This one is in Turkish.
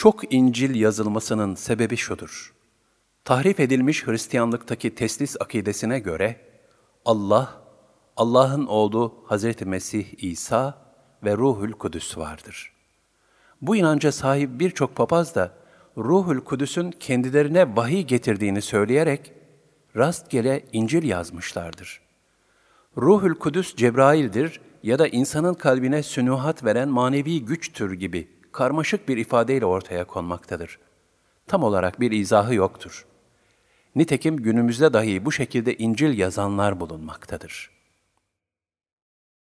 Çok İncil yazılmasının sebebi şudur. Tahrif edilmiş Hristiyanlıktaki teslis akidesine göre Allah, Allah'ın oğlu Hazreti Mesih İsa ve Ruhül Kudüs vardır. Bu inanca sahip birçok papaz da Ruhül Kudüs'ün kendilerine vahiy getirdiğini söyleyerek rastgele İncil yazmışlardır. Ruhül Kudüs Cebrail'dir ya da insanın kalbine sünuhat veren manevi güçtür gibi karmaşık bir ifadeyle ortaya konmaktadır. Tam olarak bir izahı yoktur. Nitekim günümüzde dahi bu şekilde İncil yazanlar bulunmaktadır.''